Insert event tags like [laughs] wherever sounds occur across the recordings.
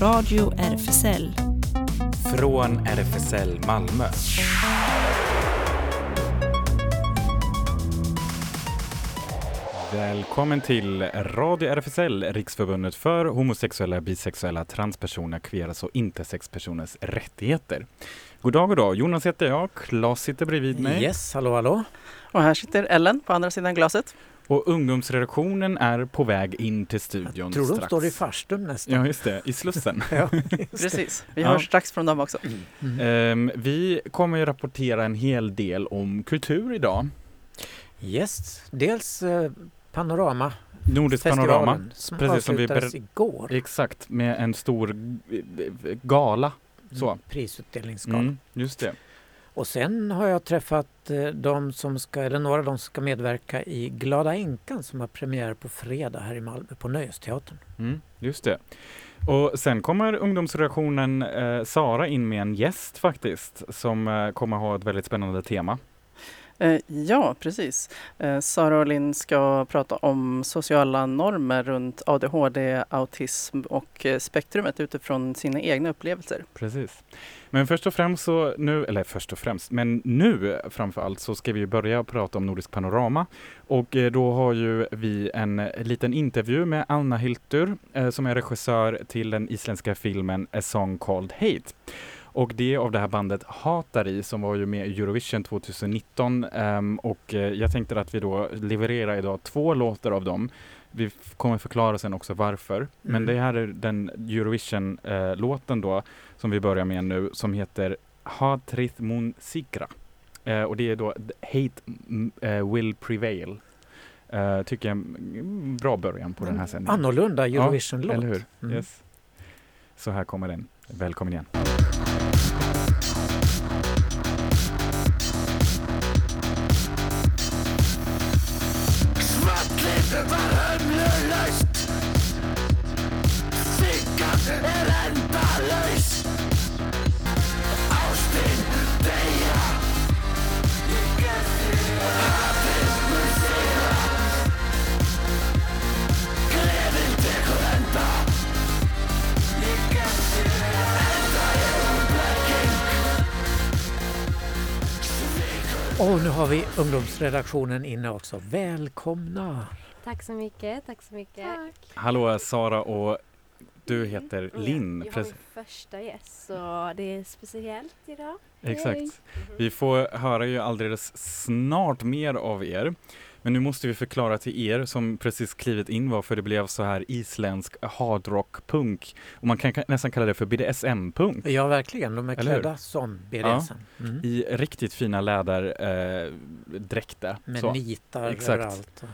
Radio RFSL. Från RFSL Malmö. Välkommen till Radio RFSL, Riksförbundet för homosexuella, bisexuella, transpersoner, queeras och intersexpersoners rättigheter. God dag, god dag. Jonas heter jag, Claes sitter bredvid mig. Yes, hallå hallå. Och här sitter Ellen på andra sidan glaset. Och ungdomsredaktionen är på väg in till studion Jag tror de strax. står i farstun nästan. Ja, just det, i Slussen. [laughs] Ja, [laughs] Precis, vi Ja. hörs strax från dem också. Mm. Ehm, vi kommer ju rapportera en hel del om kultur idag. Yes, dels eh, Panorama Nordisk panorama. som precis som vi ber- igår. Exakt, med en stor eh, gala. så. Mm, Prisutdelningsgala. Mm, just det. Och sen har jag träffat eh, de som ska, eller några av dem som ska medverka i Glada änkan som har premiär på fredag här i Malmö på Nöjesteatern. Mm, just det. Och sen kommer ungdomsredaktionen eh, Sara in med en gäst faktiskt som eh, kommer ha ett väldigt spännande tema. Eh, ja, precis. Eh, Sara och Linn ska prata om sociala normer runt ADHD, autism och eh, spektrumet utifrån sina egna upplevelser. Precis. Men först och främst så nu, eller först och främst, men nu framför allt så ska vi ju börja prata om Nordisk panorama. Och då har ju vi en liten intervju med Anna Hiltur som är regissör till den isländska filmen A Song Called Hate. Och det är av det här bandet Hatari som var ju med i Eurovision 2019 ehm, och eh, jag tänkte att vi då levererar idag två låtar av dem. Vi kommer förklara sen också varför. Men Mm. det här är den Eurovision-låten då som vi börjar med nu som heter Hatrith mun sikra. Eh, och det är då Hate mm, eh, will prevail. Eh, tycker jag är en bra början på den här sändningen. Annorlunda Eurovision-låt. Eller hur? Mm. Yes. Så här kommer den. Välkommen igen. Har vi ungdomsredaktionen inne också. Välkomna! Tack så mycket, tack så mycket. Hallå Sara och du heter Linn. Jag har min första gäst så det är speciellt idag. Exakt. Yay. Vi får höra ju alldeles snart mer av er. Men nu måste vi förklara till er som precis klivit in varför det blev så här isländsk hardrock-punk. Och man kan ka- nästan kalla det för BDSM-punk. Ja, verkligen. De är Eller hur? klädda som BDSM. Mm. I riktigt fina läderdräkter. Eh. Med Så. nitar Exakt. överallt.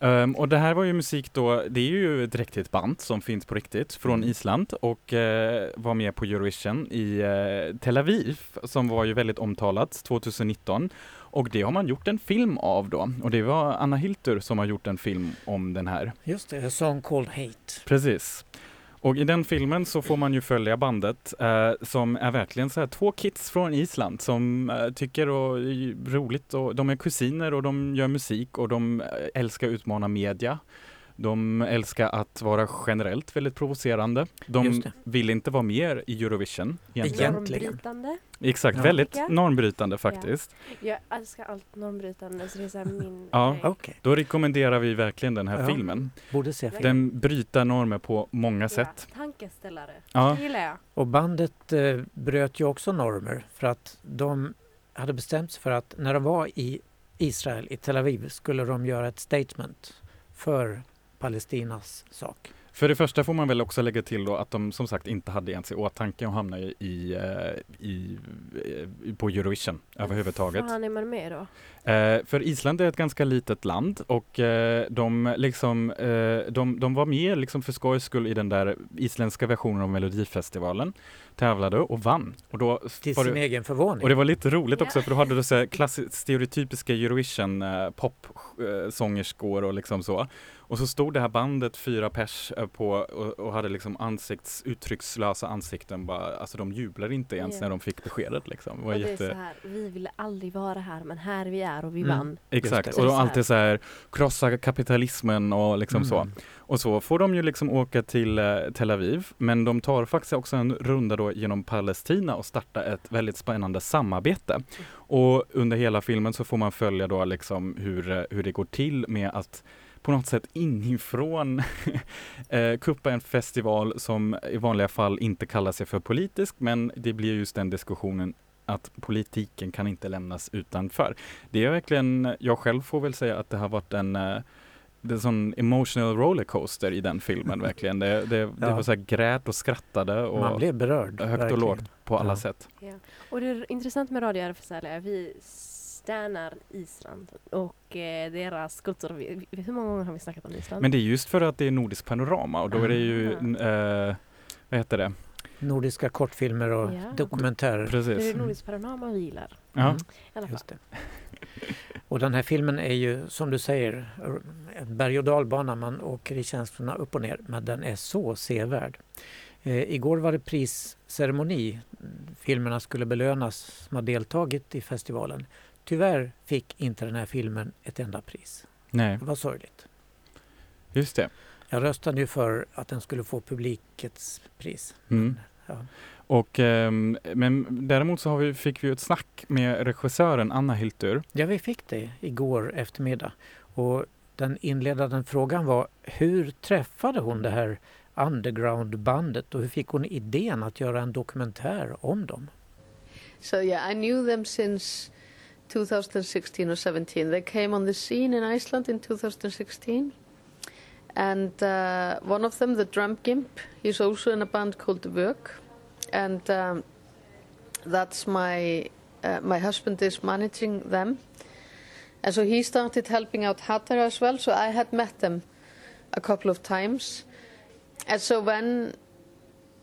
Ehm, och det här var ju musik då, det är ju ett riktigt band som finns på riktigt från Mm. Island och eh, var med på Eurovision i eh, Tel Aviv som var ju väldigt omtalat 2019. Och det har man gjort en film av då och det var Anna Hiltur som har gjort en film om den här. Just det, A Song Called Hate. Precis. Och i den filmen så får man ju följa bandet eh, som är verkligen så här två kids från Island som eh, tycker och är roligt och de är kusiner och de gör musik och de eh, älskar att utmana media. De älskar att vara generellt väldigt provocerande. De vill inte vara med i Eurovision. Egentligen. Normbrytande. Exakt, Ja. väldigt Ja. normbrytande faktiskt. Jag älskar allt normbrytande så det är så här [laughs] min Ja. Okej, Då rekommenderar vi verkligen den här Ja. filmen. borde se. Den bryter normer på många sätt. Ja, tankeställare. Ja. Det gillar jag. Och bandet eh, bröt ju också normer för att de hade bestämt sig för att när de var i Israel, i Tel Aviv, skulle de göra ett statement för Palestinas sak. För det första får man väl också lägga till då att de som sagt inte hade ens i åtanke att hamna i, i, eh, i, eh, på Eurovision överhuvudtaget. Vad är man med då? Eh, för Island är ett ganska litet land och eh, de, liksom, eh, de, de var med liksom för skojs skull i den där isländska versionen av Melodifestivalen, tävlade och vann. Och, då Till sin det, egen förvåning. och det var lite roligt också för då hade du så här klassi- stereotypiska Eurovision eh, popsångerskor och liksom så. Och så stod det här bandet, fyra pers, eh, på och, och hade liksom ansikts, uttryckslösa ansikten bara, alltså de jublade inte ens Ja. när de fick beskedet liksom. Det var och det är jätte... så här, vi ville aldrig vara här men här vi är och vi Mm. vann. Exakt, och Så de så alltid så här krossa kapitalismen och liksom så. Mm. Och så får de ju liksom åka till eh, Tel Aviv, men de tar faktiskt också en runda då genom Palestina och startar ett väldigt spännande samarbete. Och under hela filmen så får man följa då liksom hur, eh, hur det går till med att på något sätt inifrån [laughs] eh, kuppa en festival som i vanliga fall inte kallar sig för politisk, men det blir just den diskussionen att politiken kan inte lämnas utanför. Det är verkligen, jag själv får väl säga att det har varit en eh, det är en sån emotional rollercoaster i den filmen [laughs] verkligen. Det, det, det Ja. var så här grät och skrattade och Man blev berörd. högt och verkligen. lågt på alla Ja. sätt. Ja. Och det är intressant med Radio RFSL är vi stannar Island och eh, deras. Vi- vi- Hur många gånger har vi snackat om Island? Men det är just för att det är nordisk panorama och då är det ju, Ah. eh, vad heter det? Nordiska kortfilmer och Ja. dokumentärer. det är Precis. det Nordisk panorama vilar. Ja. Mm. Just det. Och den här filmen är ju som du säger en berg och dalbana. Man åker i känslorna upp och ner men den är så sevärd. Eh, igår var det prisceremoni. Filmerna skulle belönas som har deltagit i festivalen. Tyvärr fick inte den här filmen ett enda pris. Nej, Det var sorgligt. just det. Jag röstade ju för att den skulle få publikets pris. Mm. Ja. Och, ehm, men däremot så har vi, fick vi ett snack med regissören Anna Hiltur. Ja, vi fick det igår eftermiddag. Och den inledande frågan var hur träffade hon det här undergroundbandet och hur fick hon idén att göra en dokumentär om dem? So yeah, I knew them since 2016 or 17. They came on the scene in Iceland in 2016. And uh, one of them, the drum gimp, he's also in a band called Work. And um, that's my, uh, my husband is managing them. And so he started helping out Hattara as well. So I had met them a couple of times. And so when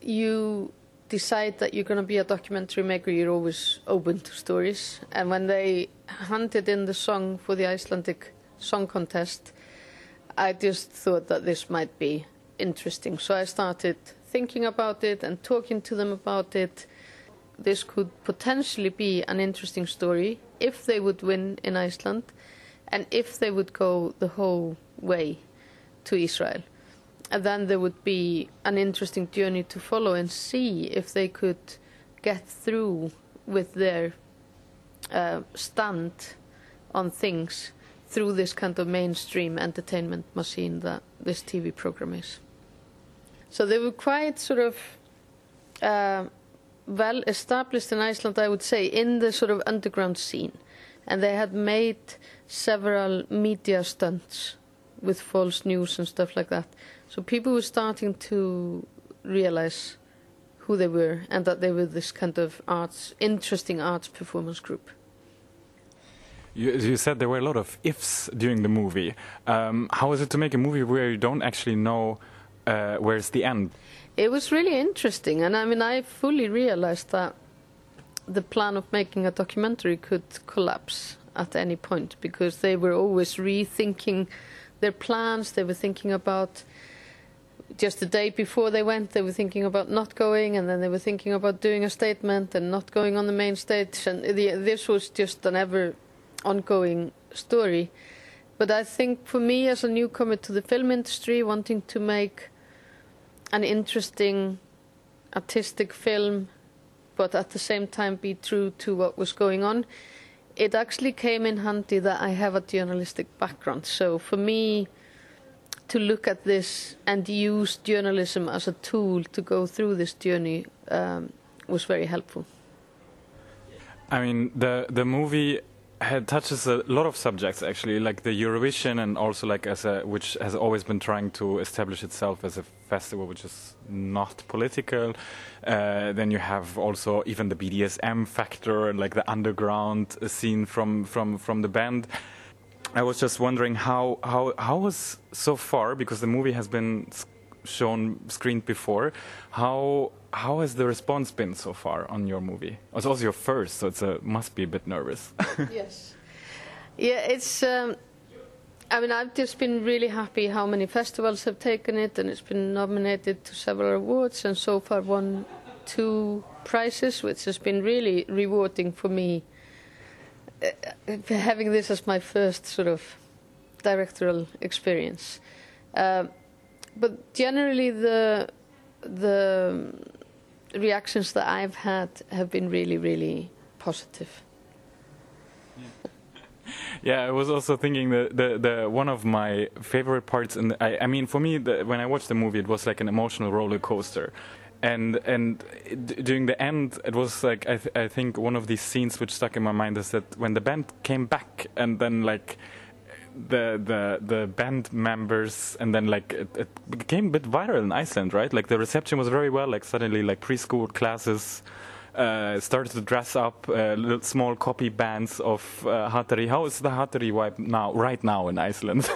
you decide that you're going to be a documentary maker, you're always open to stories. And when they handed in the song for the Icelandic Song Contest, I just thought that this might be interesting. So I started thinking about it and talking to them about it. This could potentially be an interesting story if they would win in Iceland and if they would go the whole way to Israel. Then there would be an interesting journey to follow and see if they could get through with their uh, stand on things through this kind of mainstream entertainment machine that this TV program is. So they were quite sort of uh, well established in Iceland, I would say, in the sort of underground scene. And they had made several media stunts with false news and stuff like that. So people were starting to realize who they were and that they were this kind of arts, interesting arts performance group. You, you said there were a lot of ifs during the movie. Um, how is it to make a movie where you don't actually know uh, where's the end? It was really interesting, and I mean, I fully realized that the plan of making a documentary could collapse at any point because they were always rethinking their plans. They were thinking about just the day before they went, they were thinking about not going, and then they were thinking about doing a statement and not going on the main stage. And the, this was just an ever ongoing story. But I think for me, as a newcomer to the film industry, wanting to make an interesting artistic film, but at the same time be true to what was going on. It actually came in handy that I have a journalistic background. So for me, to look at this and use journalism as a tool to go through this journey um, was very helpful. I mean, the the movie had touches a lot of subjects actually, like the Eurovision, and also like as a which has always been trying to establish itself as a festival which is not political. Uh, then you have also even the BDSM factor and like the underground scene from from from the band. I was just wondering how how how was so far because the movie has been shown screened before. How how has the response been so far on your movie? It's also your first, so it's a must be a bit nervous. [laughs] yes. Yeah, it's um, I mean, I've just been really happy how many festivals have taken it, and it's been nominated to several awards, and so far won two prizes, which has been really rewarding for me. Uh, having this as my first sort of directorial experience, Um but generally the the reactions that I've had have been really, really positive. Yeah, [laughs] I was also thinking that the, the one of my favorite parts, and I, I mean, for me, the, when I watched the movie, it was like an emotional roller coaster, and and d- during the end, it was like I, th- I think one of these scenes which stuck in my mind is that when the band came back, and then like the the the band members and then like it, it became a bit viral in Iceland right like the reception was very well like suddenly like preschool classes uh, started to dress up uh, little small copy bands of uh. How is the Hattari vibe now, right now in Iceland?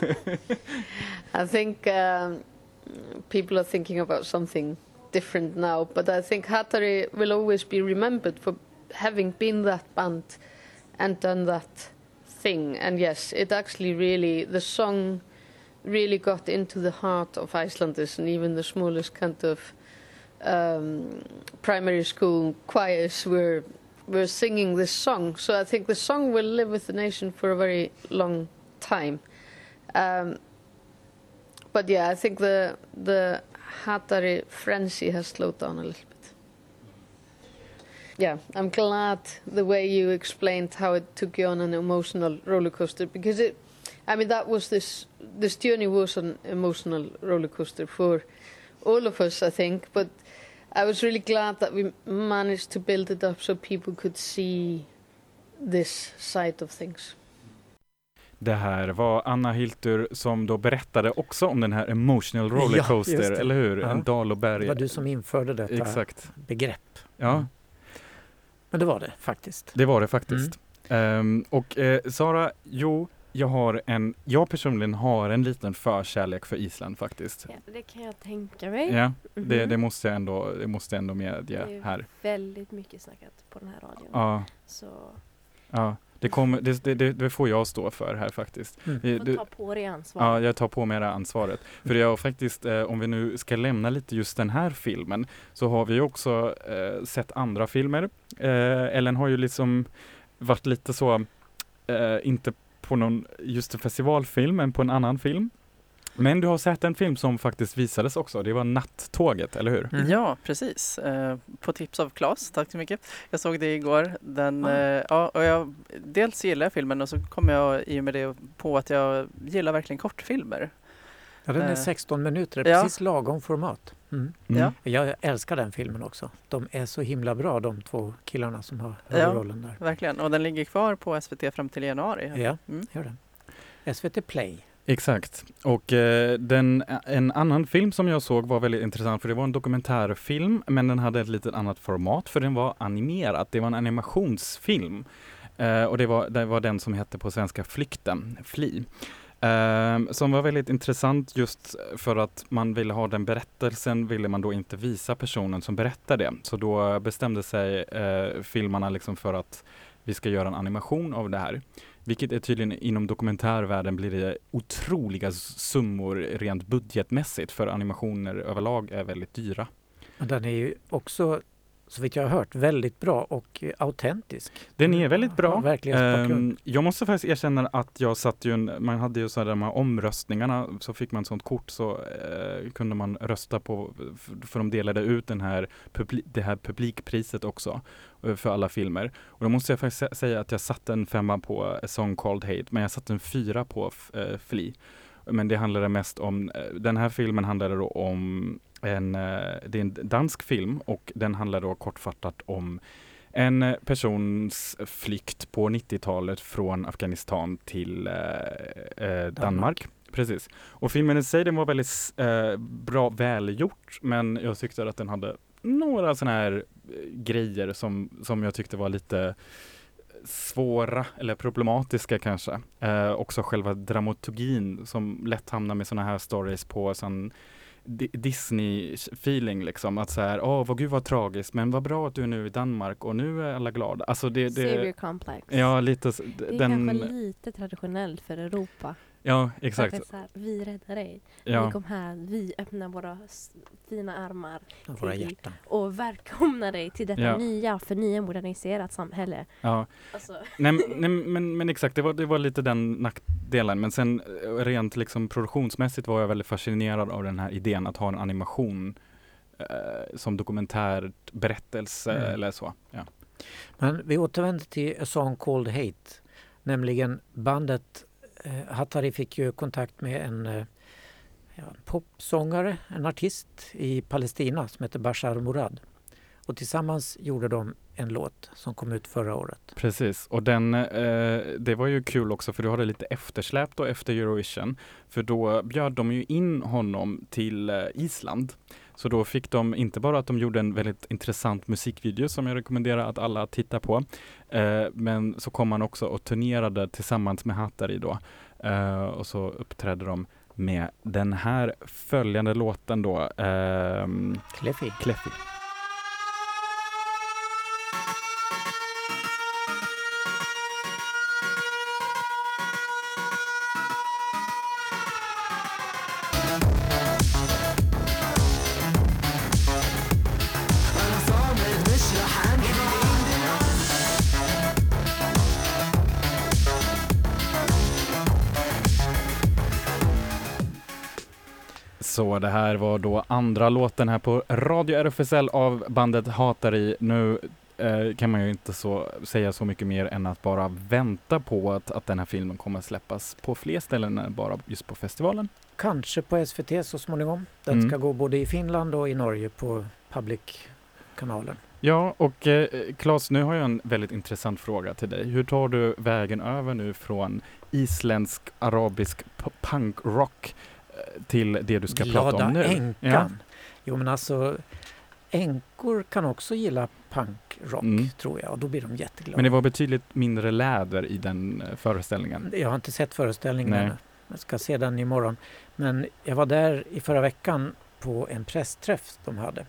[laughs] I think um, people are thinking about something different now, but I think Hattari will always be remembered for having been that band and done that thing. And yes, it actually really, the song really got into the heart of Icelanders and even the smallest kind of um, primary school choirs were were singing this song. So I think the song will live with the nation for a very long time. Um, but yeah, I think the the Hattari frenzy has slowed down a little bit. Yeah, I'm glad the way you explained how it took you on an emotional roller coaster because it, I mean, that was this this journey was an emotional roller coaster for all of us, I think. But I was really glad that we managed to build it up so people could see this side of things. Det här var Anna Hiltur som då berättade också om den här emotional Ja, rollercoaster, det. eller hur? Ja. En dal och berg. Det var du som införde detta Exakt. begrepp. Ja, Mm. Men det var det faktiskt. det var det faktiskt. Ehm, och eh, Sara, jo, jag har en, jag personligen har en liten förkärlek för Island faktiskt. Ja, det kan jag tänka mig. Ja, det, Mhm. det måste jag ändå, det måste jag ändå Det medge är här. väldigt mycket snackat på den här radion. Ja, Så ja. Det, kommer, det, det- det, får jag stå för här faktiskt. Mm. Eh, får du- ta på dig Ja, ansvaret. jag tar på mig det här ansvaret. För jag faktiskt, eh, om vi nu ska lämna lite just den här filmen, så har vi också eh, sett andra filmer. Eh, Ellen har ju liksom varit lite så, eh, inte på någon just en festivalfilm, men på en annan film. Men du har sett en film som faktiskt visades också, det var Nattåget, eller hur? Mm. Ja, precis. Eh, på tips av Claes, tack så mycket. Jag såg det igår. Den, eh, ja, och jag, dels gillar jag filmen och så kom jag i och med det på att jag gillar verkligen kortfilmer. Ja, den är Eh, 16 minuter, det är ja. precis lagom format. Mm. Mm. Ja. Jag älskar den filmen också. De är så himla bra de två killarna som har Ja. huvudrollen där. Verkligen. Och den ligger kvar på SVT fram till januari. Ja, Mm. gör den. SVT Play. Exakt. Och eh, den, eh, en annan film som jag såg var väldigt intressant för det var en dokumentärfilm men den hade ett lite annat format för den var animerad. Det var en animationsfilm. Eh, och det var, det var den som hette på svenska Flykten, Fli. Eh, som var väldigt intressant just för att man ville ha den berättelsen ville man då inte visa personen som berättar det. Så då bestämde sig eh, filmarna liksom för att vi ska göra en animation av det här. Vilket är tydligen inom dokumentärvärlden blir det otroliga summor rent budgetmässigt för animationer överlag är väldigt dyra. Den är ju också, så vitt jag har hört, väldigt bra och autentisk. Den är väldigt bra. Ja. Ehm, jag måste faktiskt erkänna att jag satt ju, en, man hade ju så här de här omröstningarna, så fick man ett sånt kort så eh, kunde man rösta på, för, de delade ut den här, publi, det här publikpriset också eh, för alla filmer. Och då måste jag faktiskt sä- säga att jag satte en femma på A Song Called Hate, men jag satte en fyra på eh, Flee. Men det handlade mest om, eh, den här filmen handlade då om en, eh, det är en dansk film och den handlar då kortfattat om en eh, persons flykt på 90-talet från Afghanistan till eh, eh, Danmark. Precis. Och filmen i sig den var väldigt eh, bra välgjort men jag tyckte att den hade några sådana här grejer som, som jag tyckte var lite svåra eller problematiska kanske. Eh, också själva dramaturgin som lätt hamnar med sådana här stories på Di- Disney-feeling liksom. Att så här, åh vad gud vad tragiskt, men vad bra att du är nu i Danmark och nu är alla glada. Alltså det, Savior det complex. Ja, lite det är den, kanske lite traditionellt för Europa. Ja, exakt. att det är så här, vi räddar dig. Vi Ja. kom här, vi öppnar våra fina armar Våra till- hjärtan. och välkomnar dig till detta Ja. nya, för nya moderniserat samhälle. Ja. Alltså, Nej, men- nej men, men exakt, det var, det var lite den nackdelen. Men sen eh, rent liksom produktionsmässigt var jag väldigt fascinerad av den här idén att ha en animation eh, som dokumentär berättelse Mm. eller så. Ja. Men vi återvänder till A Song Called Hate. Nämligen bandet Eh, Hattari fick ju kontakt med en, eh, ja, popsångare, en artist i Palestina som heter Bashar Murad. Och tillsammans gjorde de en låt som kom ut förra året. Precis, och den, eh, det var ju kul också för du hade lite eftersläp då efter Eurovision. För då bjöd de ju in honom till eh, Island. Så då fick de inte bara att de gjorde en väldigt intressant musikvideo som jag rekommenderar att alla tittar på. Eh, men så kom han också och turnerade tillsammans med Hattari då. Eh, och så uppträdde de med den här följande låten då, ehm, Kleffi. Kleffi. Så det här var då andra låten här på Radio RFSL av bandet Hatari. Nu eh, kan man ju inte så, säga så mycket mer än att bara vänta på att, att den här filmen kommer släppas på fler ställen än bara just på festivalen. Kanske på SVT så småningom. Den Mm. ska gå både i Finland och i Norge på Public-kanalen. Ja, och eh, Claes, nu har jag en väldigt intressant fråga till dig. Hur tar du vägen över nu från isländsk arabisk punkrock till det du ska prata Glada om nu? änkan. Ja. Jo men alltså änkor kan också gilla punkrock Mm. tror jag och då blir de jätteglada. Men det var betydligt mindre läder i den eh, föreställningen. Jag har inte sett föreställningen Nej. ännu. Jag ska se den imorgon. Men jag var där i förra veckan på en pressträff de hade.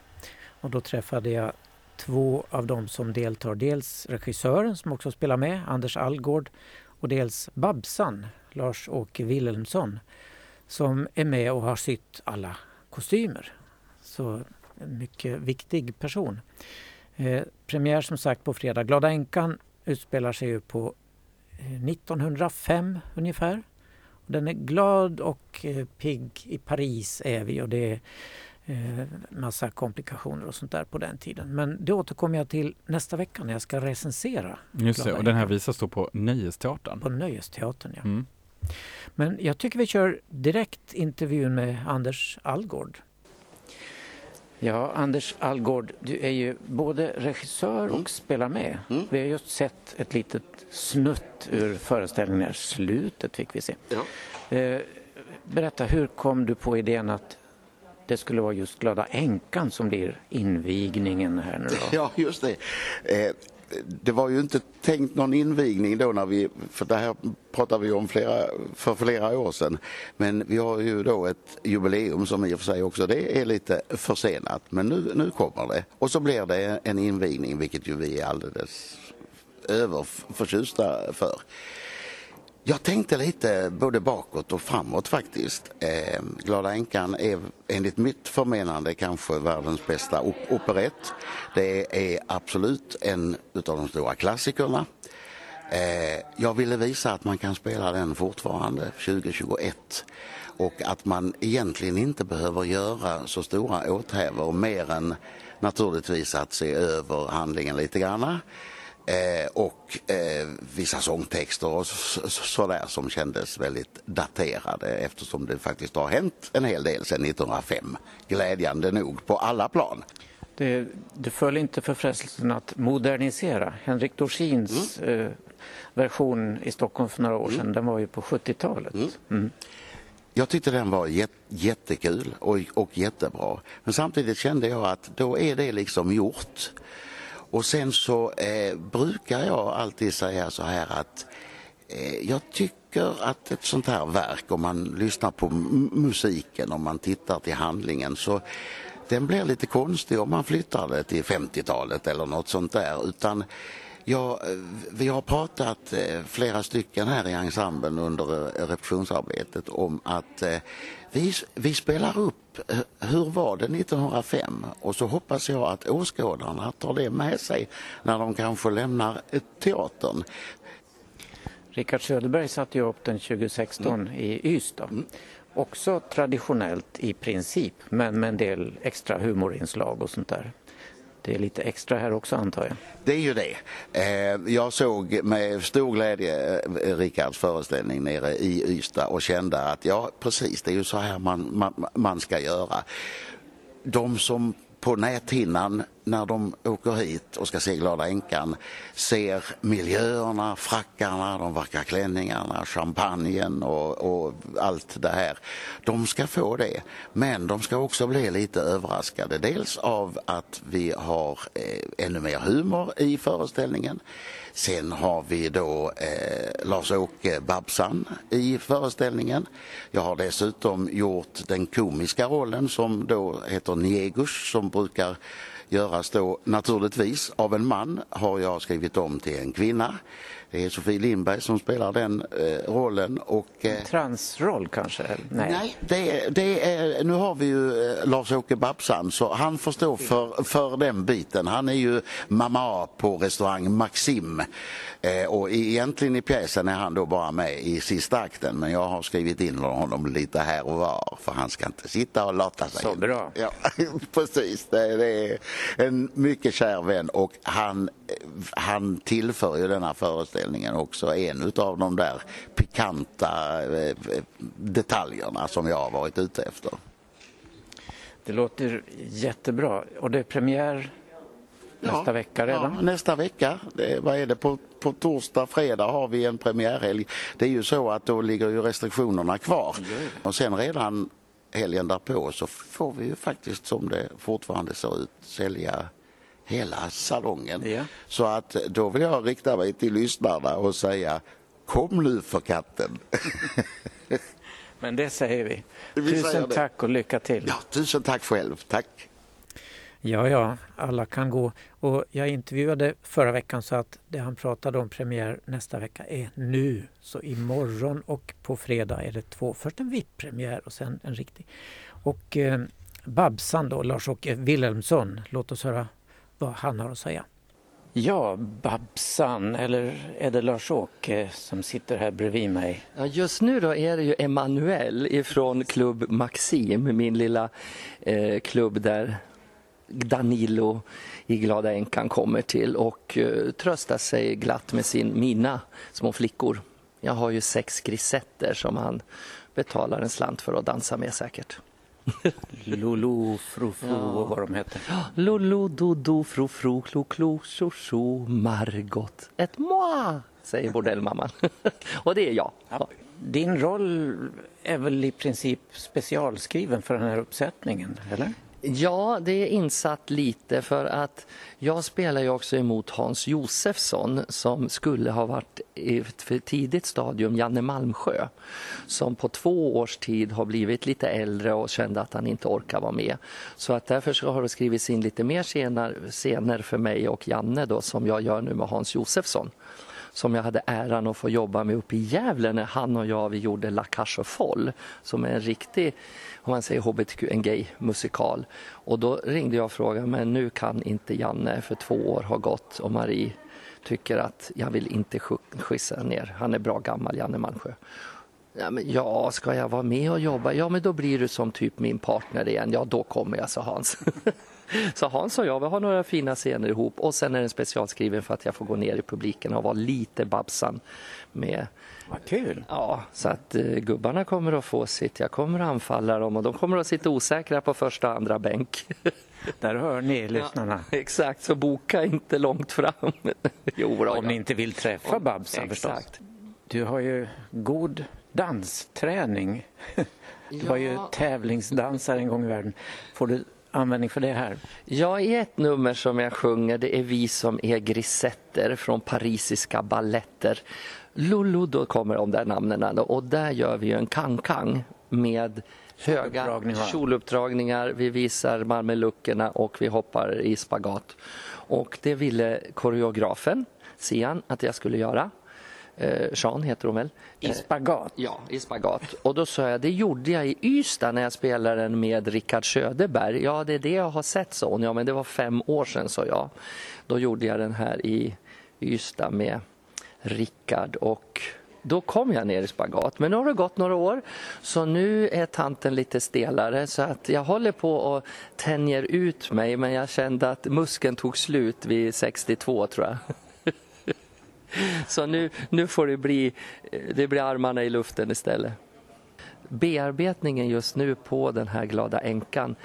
Och då träffade jag två av dem som deltar. Dels regissören som också spelar med, Anders Algård. Och dels Babsan, Lars-Åke Wilhelmsson. Som är med och har sytt alla kostymer. Så en mycket viktig person. Eh, premiär som sagt på fredag. Glada änkan utspelar sig ju på eh, 1905 ungefär. Och den är glad och eh, pigg. I Paris är vi och det är eh, massa komplikationer och sånt där på den tiden. Men det återkommer jag till nästa vecka när jag ska recensera Just det, och den här visas då på Nöjesteatern. på Nöjesteatern. Ja. Mm. Men jag tycker vi kör direkt intervjun med Anders Algård. Ja, Anders Algård, du är ju både regissör och spelar med. Mm. Vi har just sett ett litet snutt ur föreställningen, slutet fick vi se. Ja. Eh, berätta, hur kom du på idén att det skulle vara just Glada änkan som blir invigningen här nu då? [laughs] Ja, just det. Eh, det var ju inte tänkt någon invigning då när vi, för det här pratade vi om flera, för flera år sedan. Men vi har ju då ett jubileum som i och för sig också det är lite försenat. Men nu, nu kommer det. Och så blir det en invigning vilket ju vi är alldeles överförtjusta för. Jag tänkte lite både bakåt och framåt faktiskt. Eh, Glada änkan är enligt mitt förmenande kanske världens bästa op- operett. Det är absolut en utav de stora klassikerna. Eh, jag ville visa att man kan spela den fortfarande 2021 och att man egentligen inte behöver göra så stora åthävor mer än naturligtvis att se över handlingen lite granna. Eh, och eh, vissa sångtexter och så- så- sådär som kändes väldigt daterade eftersom det faktiskt har hänt en hel del sedan 1905. Glädjande nog på alla plan. Det, du föll inte för frestelsen att modernisera. Henrik Dorsins eh, version i Stockholm för några år sedan, den var ju på 70-talet. Mm. Jag tyckte den var jät- jättekul och, och jättebra. Men samtidigt kände jag att då är det liksom gjort. Och sen så eh, brukar jag alltid säga så här att eh, jag tycker att ett sånt här verk, om man lyssnar på m- musiken, om man tittar till handlingen så den blir lite konstig om man flyttar det till 50-talet eller något sånt där. Utan Ja, eh, vi har pratat eh, flera stycken här i ensemblen under eh, repetitionsarbetet om att vi, vi spelar upp Hur var det 1905? Och så hoppas jag att åskådarna tar det med sig när de kanske lämnar teatern. Rickard Söderberg satte ju upp den 2016 i Ystad. Också traditionellt i princip, men med en del extra humorinslag och sånt där. Det är lite extra här också antar jag. Det är ju det. Eh, jag såg med stor glädje eh, Rikards föreställning nere i Ystad och kände att ja, precis, det är ju så här man, man, man ska göra. De som på näthinnan när de åker hit och ska se Glada änkan ser miljöerna, frackarna, de vackra klänningarna, champagnen och, och allt det här. De ska få det, men de ska också bli lite överraskade. Dels av att vi har eh, ännu mer humor i föreställningen. Sen har vi då eh, Lars-Åke Babsan i föreställningen. Jag har dessutom gjort den komiska rollen som då heter Niegus som brukar göras då naturligtvis av en man har jag skrivit om till en kvinna. Det är Sofie Lindberg som spelar den eh, rollen och eh, Transroll kanske? Nej. Nej, det, det är, nu har vi ju eh, Lars-Åke Babsan så han får stå för, för den biten. Han är ju mamma på restaurang Maxim eh, och i- egentligen i pjäsen är han då bara med i sista akten men jag har skrivit in honom lite här och var för han ska inte sitta och lata sig. Så bra. Ja, [laughs] precis. Det, det är en mycket kär vän och han, han tillför ju denna föreställningen också en utav de där pikanta eh, detaljerna som jag har varit ute efter. Det låter jättebra. Och det är premiär nästa vecka redan? Ja, nästa vecka. Det, vad är det? På, på torsdag, fredag har vi en premiärhelg. Det är ju så att då ligger ju restriktionerna kvar. Och sen redan helgen därpå så får vi ju faktiskt som det fortfarande ser ut sälja hela salongen. Ja. Så att då vill jag rikta mig till lyssnarna och säga kom nu för katten. [laughs] Men det säger vi. Vi Tusen tack och lycka till. Ja, tusen tack själv. Tack. Ja, ja, alla kan gå. Och jag intervjuade förra veckan så att det han pratade om premiär nästa vecka är nu. Så imorgon och på fredag är det två. Först en VIP-premiär och sen en riktig. Och eh, Babsan då, Lars-Åke Wilhelmsson. Låt oss höra vad han har att säga. Ja, Babsan, eller är det Lars-Åke som sitter här bredvid mig? Ja, just nu då är det ju Emanuel ifrån klubb Maxim, min lilla eh, klubb där Danilo i Glada änkan kommer till och eh, tröstar sig glatt med sin, mina små flickor. Jag har ju sex grisetter som han betalar en slant för att dansa med säkert. [laughs] Lolo, Frofo Ja. och vad de heter. Lolo, dodo, fro, fro, klo, klo, tjo, tjo, Margot, ett moi, säger bordellmamman. [laughs] och det är jag. Ja. Din roll är väl i princip specialskriven för den här uppsättningen, eller? Ja, det är insatt lite för att jag spelar ju också emot Hans Josefsson som skulle ha varit i ett för tidigt stadium Janne Malmsjö som på två års tid har blivit lite äldre och kände att han inte orkar vara med. Så att därför så har det skrivits in lite mer scener, scener för mig och Janne då som jag gör nu med Hans Josefsson som jag hade äran att få jobba med uppe i Gävle när han och jag vi gjorde La Cage au Folle som är en riktig, om man säger hbtq, en gay-musikal. Och då ringde jag och frågade, men nu kan inte Janne för två år har gått och Marie tycker att jag vill inte skissa ner. Han är bra gammal, Janne Malmsjö. Ja, men ja, ska jag vara med och jobba? Ja, men då blir du som typ min partner igen. Ja, då kommer jag, sa Hans. [laughs] Så Hans och jag, vi har några fina scener ihop och sen är den specialskriven för att jag får gå ner i publiken och vara lite Babsan med Vad kul! Ja, så att eh, gubbarna kommer att få sitt. Jag kommer att anfalla dem och de kommer att sitta osäkra på första och andra bänk. [laughs] Där hör ni lyssnarna. Exakt, så boka inte långt fram. [laughs] jo, då, Om ja. ni inte vill träffa Babsan förstås. Exakt. Du har ju god dansträning. [laughs] Du var ju Ja. tävlingsdansare en gång i världen. Får du användning för det här? Ja, i ett nummer som jag sjunger, det är Vi som är grisetter från parisiska balletter. Lulu, då kommer de där namnen och där gör vi en kang-kang med höga Kjoluppdragningar. Vi visar mameluckerna och vi hoppar i spagat. Och det ville koreografen Sian att jag skulle göra. Eh, Jean heter hon väl? I spagat. Ja, i spagat. Och då sa jag, det gjorde jag i Ystad när jag spelade den med Rickard Söderberg. Ja, det är det jag har sett, sa hon. Ja, men det var fem år sedan, sa jag. Då gjorde jag den här i Ystad med Rickard och då kom jag ner i spagat. Men nu har det gått några år så nu är tanten lite stelare så att jag håller på och tänjer ut mig men jag kände att muskeln tog slut vid 62 tror jag. [laughs] Så nu, nu får det bli, det blir armarna i luften istället. Bearbetningen just nu på den här glada änkan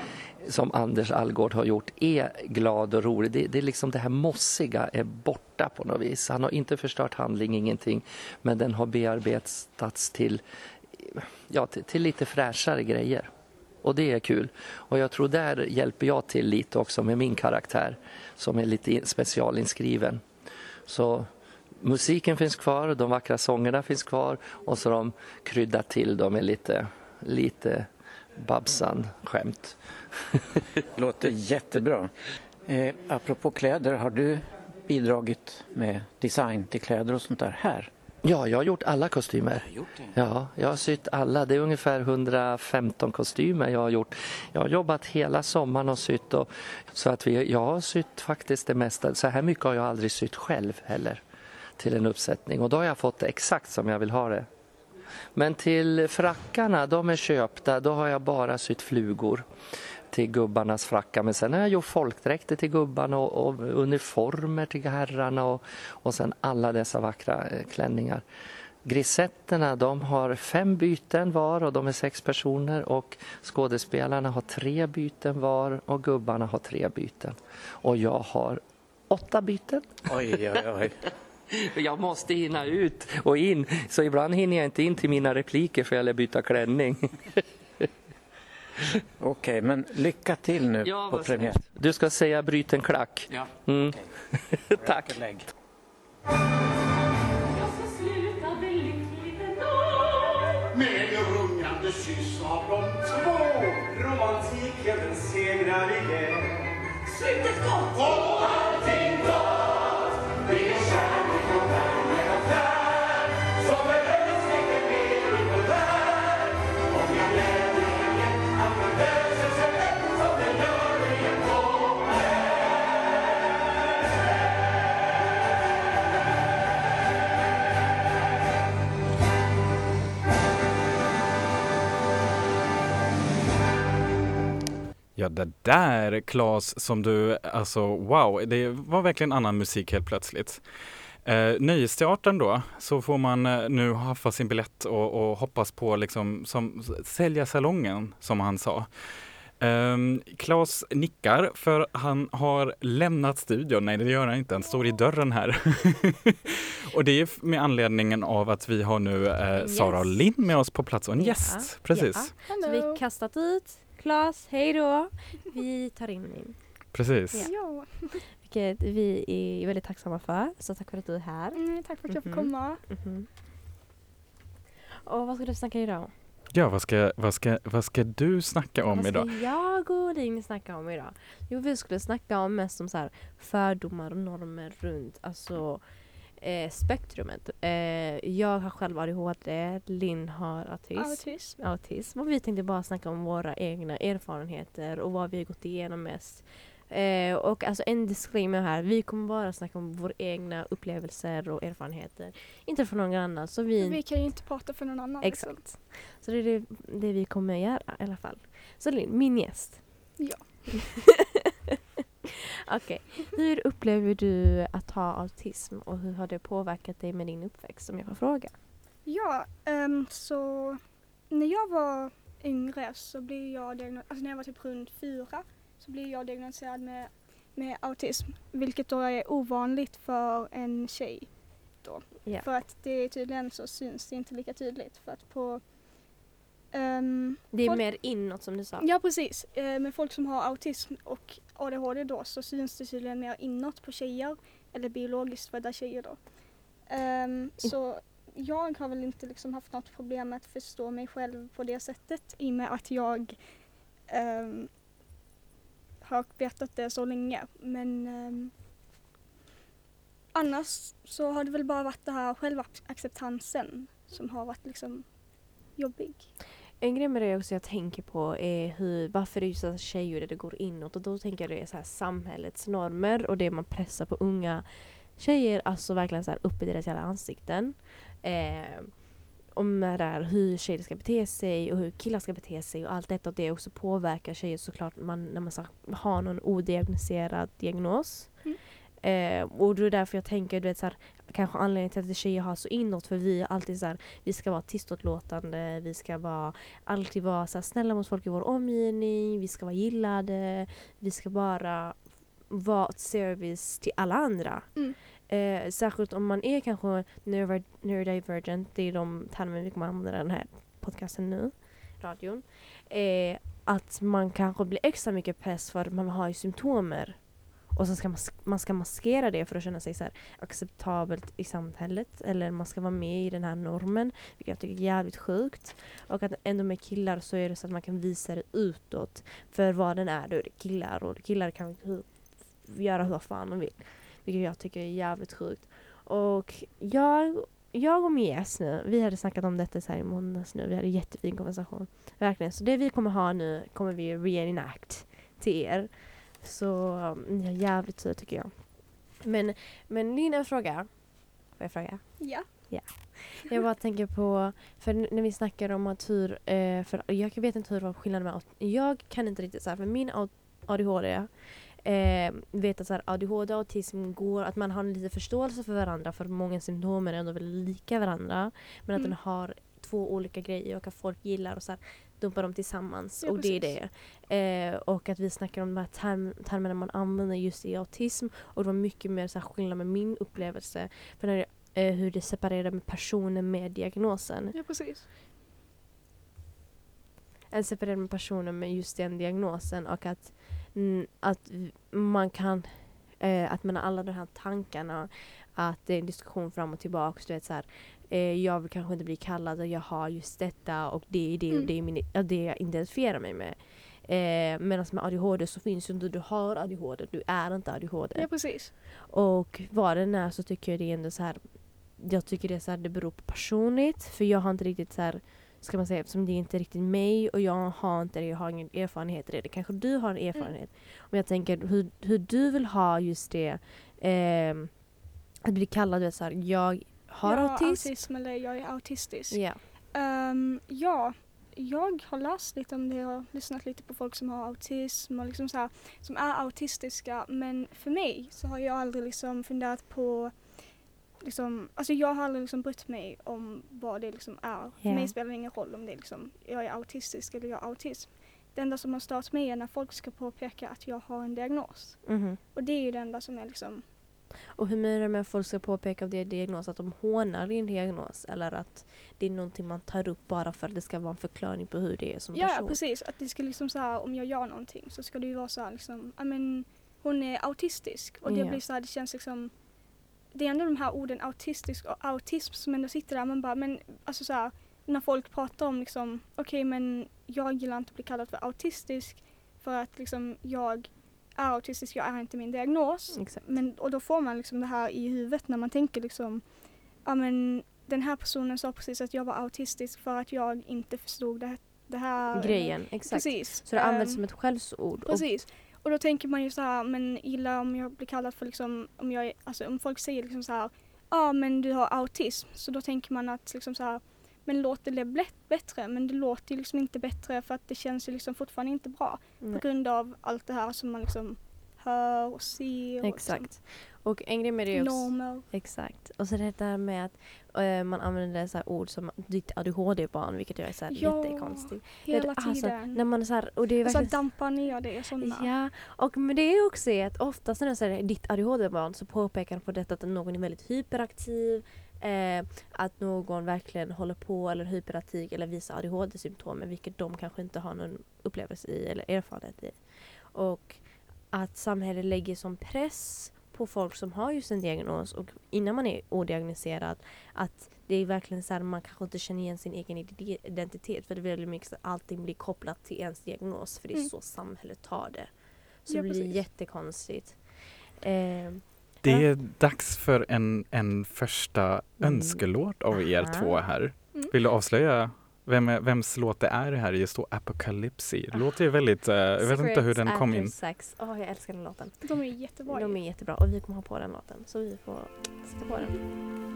som Anders Algård har gjort är glad och rolig. Det, det är liksom det här mossiga är borta på något vis. Han har inte förstört handling, ingenting, men den har bearbetats till, ja, till, till lite fräschare grejer. Och det är kul. Och jag tror där hjälper jag till lite också med min karaktär som är lite specialinskriven. Så musiken finns kvar, de vackra sångerna finns kvar och så de kryddat till dem med lite, lite Babsan-skämt. [laughs] Låter jättebra. Eh, apropå kläder, har du bidragit med design till kläder och sånt där här? Ja, jag har gjort alla kostymer. gjort det? Ja, jag har sytt alla. Det är ungefär 115 kostymer jag har gjort. Jag har jobbat hela sommaren och sytt. Och, så att vi, jag har sytt faktiskt det mesta. Så här mycket har jag aldrig sytt själv heller till en uppsättning. Och då har jag fått det exakt som jag vill ha det. Men till frackarna, de är köpta. Då har jag bara sytt flugor till gubbarnas frackar. Men sen har jag gjort folkdräkter till gubbarna och, och uniformer till herrarna och, och sen alla dessa vackra eh, klänningar. Grisetterna de har fem byten var och de är sex personer och skådespelarna har tre byten var och gubbarna har tre byten. Och jag har åtta byten. Oj, oj, oj. [laughs] Jag måste hinna ut och in så ibland hinner jag inte in till mina repliker för jag lär byta klänning. [laughs] Okej, men lycka till nu Ja, på premiär. Du ska säga bryt en klack. Ja. Mm. [laughs] Tack. Lägg. Med en rungande kyss av de två Romantiken segrar igen Slutet gott Ja, det där Claes som du, alltså wow, det var verkligen annan musik helt plötsligt. Eh, Nöjesteatern då, så får man eh, nu haffa sin biljett och, och hoppas på liksom som sälja salongen som han sa. Um, Claes nickar för han har lämnat studion. Nej, det gör han inte. Han står i dörren här. [laughs] och det är med anledningen av att vi har nu eh, Sara Yes. Lind med oss på plats och en Ja, gäst. Precis. Ja. Så vi kastat ut Klas, hej då. Vi tar in in. Precis. Ja, Vilket vi är väldigt tacksamma för. Så tack för att du är här. mm, tack för att jag får Mhm. komma. Mhm. Och vad ska du snacka idag om? Ja, vad ska, vad, ska, vad ska du snacka om vad ska idag? jag och Linn snacka om idag? Jo, vi skulle snacka om mest om så här fördomar och normer runt alltså, eh, spektrumet. Eh, jag har själv ADHD, Linn har autism. Autism. autism. Och vi tänkte bara snacka om våra egna erfarenheter och vad vi har gått igenom mest. Eh, och alltså en disclaimer här, vi kommer bara snacka om våra egna upplevelser och erfarenheter. Inte från någon annan. Så vi, Vi kan ju inte prata för någon annan. liksom. Exakt. Så det är det, det vi kommer göra i alla fall. Så Linn, min gäst. Ja. [laughs] [laughs] Okej, hur upplever du att ha autism och hur har det påverkat dig med din uppväxt om jag får fråga? Ja, ehm, så när jag var yngre så blev jag diagnostiserad, alltså när jag var typ runt fyra så blev jag diagnostiserad med, med autism. Vilket då är ovanligt för en tjej. Då. Ja. För att det är tydligen så syns det inte lika tydligt. För att på ehm, Det är folk- mer inåt som du sa. Ja precis, eh, med folk som har autism och ADHD då så syns det tydligen mer inåt på tjejer eller biologiskt födda tjejer då. Ehm, så jag har väl inte liksom haft något problem med att förstå mig själv på det sättet i och med att jag ehm, har vetat det så länge. Men ehm, annars så har det väl bara varit det här självacceptansen som har varit liksom jobbig. En grej med det också jag tänker på är hur, varför det är just tjejer det går inåt och då tänker jag det är så här samhällets normer och det man pressar på unga tjejer, alltså verkligen så här upp i deras jävla ansikten. Eh, om det där hur tjejer ska bete sig och hur killar ska bete sig och allt detta och det också påverkar tjejer såklart man, när man så har någon odiagnostiserad diagnos. Mm. Eh, och det är därför jag tänker, du vet, så här, kanske anledningen till att tjejer har så inåt för vi är alltid så här, vi ska vara tyståtlåtande, vi ska vara, alltid vara så här, snälla mot folk i vår omgivning, vi ska vara gillade, vi ska bara vara ett service till alla andra. Mm. Eh, särskilt om man är kanske neurodiver- neurodivergent, det är de termer vi kommer använda i den här podcasten nu, radion. Eh, att man kanske blir extra mycket press för att man har ju symptomer. Och så ska man, man ska maskera det för att känna sig så här acceptabelt i samhället. Eller man ska vara med i den här normen. Vilket jag tycker är jävligt sjukt. Och att ändå med killar så är det så att man kan visa det utåt. För vad den är, då är det killar. Och killar kan göra hur fan de vill. Vilket jag tycker är jävligt sjukt. Och jag, jag och Mies nu, vi hade snackat om detta så här i måndags nu. Vi hade en jättefin konversation. Verkligen. Så det vi kommer ha nu kommer vi reenact till er. Så mm, jag är jävligt tur tycker jag. Men, men din fråga. Får jag fråga? Ja. Jag bara tänker på, för när vi snackar om att hur, eh, för jag vet inte hur skillnaden med, aut- jag kan inte riktigt så här, för min ADHD, eh, vet att så här, ADHD och autism går, att man har en lite förståelse för varandra för många symptom är ändå väldigt lika varandra. Men att Mm. den har två olika grejer och att folk gillar och så här, dumpar dem tillsammans. Ja, och det är precis. det. Eh, och att vi snackar om de här term, termerna man använder just i autism. Och det var mycket mer så här, skillnad med min upplevelse. För när det, eh, hur det separerar med personer med diagnosen. Ja, precis. En separerar med personer med just den diagnosen och att, mm, att man kan eh, att man har alla de här tankarna att det är en diskussion fram och tillbaka. Du vet, så här, jag vill kanske inte bli kallad och jag har just detta och det är det och Mm. det är min, ja, det jag identifierar mig med. Eh, Medan med ADHD så finns ju inte du har ADHD, du är inte ADHD. Ja, precis. Och vad den är så tycker jag det är ändå så här. Jag tycker det är så här, det beror på personligt. För jag har inte riktigt så här, ska man säga, eftersom det är inte riktigt mig och jag har inte det, jag har ingen erfarenhet i det. kanske du har en erfarenhet. Men jag tänker hur, hur du vill ha just det. ehm, att bli kallad, du vet så här, jag har jag autism. autism eller jag är autistisk. Ja. Ehm, ja, jag har läst lite om det och lyssnat lite på folk som har autism och liksom så här, som är autistiska. Men för mig så har jag aldrig liksom funderat på Liksom, alltså jag har aldrig liksom brytt mig om vad det liksom är. För Ja. mig spelar det ingen roll om det är liksom, jag är autistisk eller jag har autism. Det enda som har stört mig är när folk ska påpeka att jag har en diagnos. Mhm. Och det är ju det enda som är liksom, Och hur menar du med att folk ska påpeka av det diagnos? Att de hånar din diagnos? Eller att det är någonting man tar upp bara för att det ska vara en förklaring på hur det är som Ja, person? precis. Att det ska liksom så här, om jag gör någonting så ska det ju vara så här liksom, ja men hon är autistisk. Och det Ja. blir så här, det känns liksom, det är ändå de här orden autistisk och autism som ändå sitter där. Man bara, men alltså så här, när folk pratar om liksom, okej men jag gillar inte att bli kallad för autistisk för att liksom jag är autistisk, jag är inte min diagnos. Exakt. Men, och då får man liksom det här i huvudet när man tänker liksom, ja men den här personen sa precis att jag var autistisk för att jag inte förstod det här. Det här Grejen, exakt. Precis. Så det används Ehm, som ett skällsord. Precis. Och då tänker man ju så här, men gillar om jag blir kallad för liksom, om jag alltså om folk säger liksom så här, ja men du har autism. Så då tänker man att liksom så här, men låter det bättre? Men det låter ju liksom inte bättre för att det känns ju liksom fortfarande inte bra. Nej. På grund av allt det här som man liksom hör och ser. Och Exakt. Och en grej med det Liksom, också. normer. Exakt. Och så det där med att eh, man använder så ord som ditt ADHD-barn, vilket jag är så här Ja, jättekonstigt. Hela Alltså, tiden. när man så här, och det är och så verkligen... dampa ner det och sådana. Ja, och men det är också att oftast när jag säger ditt ADHD-barn så påpekar de på detta att någon är väldigt hyperaktiv, eh, att någon verkligen håller på eller hyperaktiv eller visar ADHD-symptom vilket de kanske inte har någon upplevelse i eller erfarenhet i. Och att samhället lägger som press på folk som har just en diagnos och innan man är odiagnoserad att det är verkligen så här man kanske inte känner igen sin egen ide- identitet för det är väldigt mycket så att allting blir kopplat till ens diagnos för det är Mm. så samhället tar det. Så Ja, det blir precis. jättekonstigt. Eh, Det är dags för en, en första önskelåt av er Aha. två här. Mm. Vill du avslöja vem, är- vems låt det är här? Det står Apocalypse. Låter ju väldigt, eh, jag vet inte hur den kom in. Sex. Åh, jag älskar den låten. De är jättebra. De är jättebra och vi kommer ha på den låten. Så vi får sätta på den.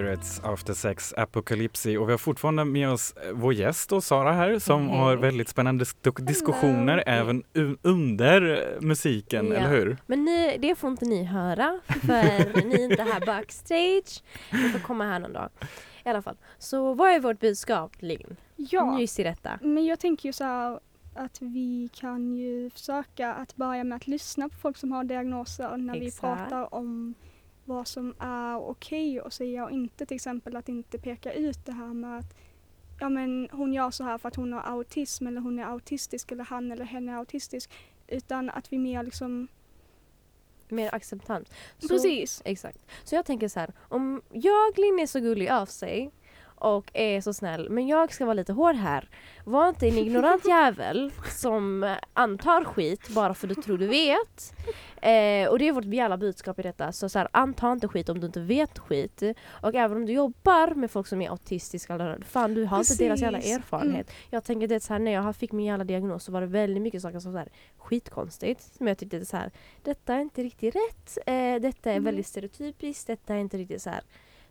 Cigarettes After Sex Apocalypse och vi har fortfarande med oss eh, vår gäst då, Sara här som Hej. har väldigt spännande sk- diskussioner även u- under eh, musiken, Ja. eller hur? Men ni, det får inte ni höra för [laughs] ni är inte här backstage. Ni får komma här någon dag. I alla fall. Så vad är vårt budskap Linn? Ja, Nyss i detta. men jag tänker ju så här att vi kan ju försöka att börja med att lyssna på folk som har diagnoser när vi Exakt. pratar om vad som är okej att säga och inte till exempel att inte peka ut det här med att ja men hon gör så här för att hon har autism eller hon är autistisk eller han eller hen är autistisk utan att vi mer liksom Mer acceptant. Så- precis Exakt. Så jag tänker så här, om jag, Linn, är så gullig av sig och är så snäll, men jag ska vara lite hård här. Var inte en ignorant [laughs] jävel som antar skit bara för du tror du vet. Eh, och det är vårt jävla budskap i detta. Så, så här, anta inte skit om du inte vet skit. Och även om du jobbar med folk som är autistiska, eller fan du har inte deras jävla Precis. erfarenhet. Jag tänker det så här, när jag fick min jävla diagnos så var det väldigt mycket saker som var så här, skitkonstigt. Som jag tyckte så här, detta är inte riktigt rätt. Eh, detta är Mm. väldigt stereotypiskt. Detta är inte riktigt så här.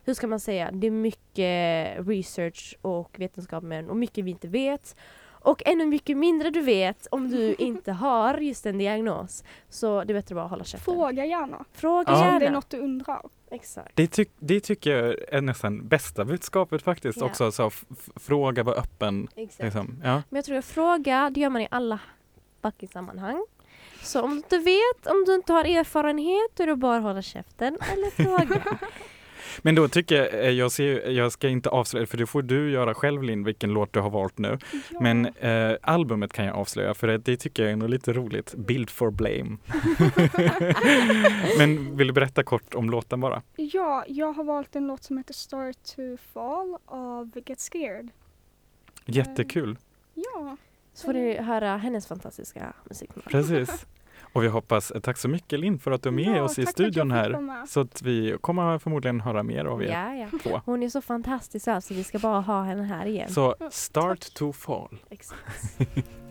Hur ska man säga? Det är mycket research och vetenskap men och mycket vi inte vet. Och ännu mycket mindre du vet om du [laughs] inte har just en diagnos. Så det är bättre bara att hålla käften. fråga gärna Fråga Ja. om gärna. det är något du undrar. Exakt. Det, tyck, det tycker jag är nästan bästa budskapet faktiskt Ja. också. Så, fråga, var öppen. Exakt. Liksom. Ja. Men jag tror att fråga, det gör man i alla fucking sammanhang. Så om du inte vet, om du inte har erfarenhet, då är det bara att hålla käften eller [laughs] fråga. Men då tycker jag, eh, jag, ser, jag ska inte avslöja, för det får du göra själv Linn, vilken låt du har valt nu. Ja. Men eh, albumet kan jag avslöja, för det, det tycker jag är nog lite roligt. Build for blame. [laughs] Men vill du berätta kort om låten bara? Ja, jag har valt en låt som heter Start to Fall av Get Scared. Jättekul. Ja, Så får du höra hennes fantastiska musik. Precis. Och vi hoppas, eh, tack så mycket Linn för att du är med Ja, oss i studion här. Så att vi kommer förmodligen höra mer av er Ja, ja. två. Hon är så fantastisk alltså, vi ska bara ha henne här igen. Så start tack. to fall. Exakt. [laughs]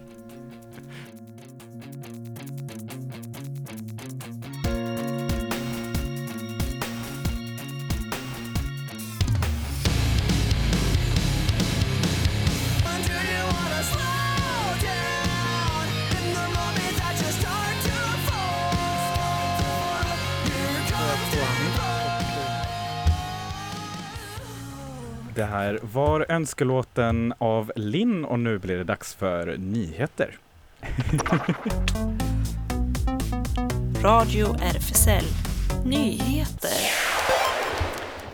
här var önskelåten av Linn och nu blir det dags för nyheter. [laughs] Radio RFSL Nyheter.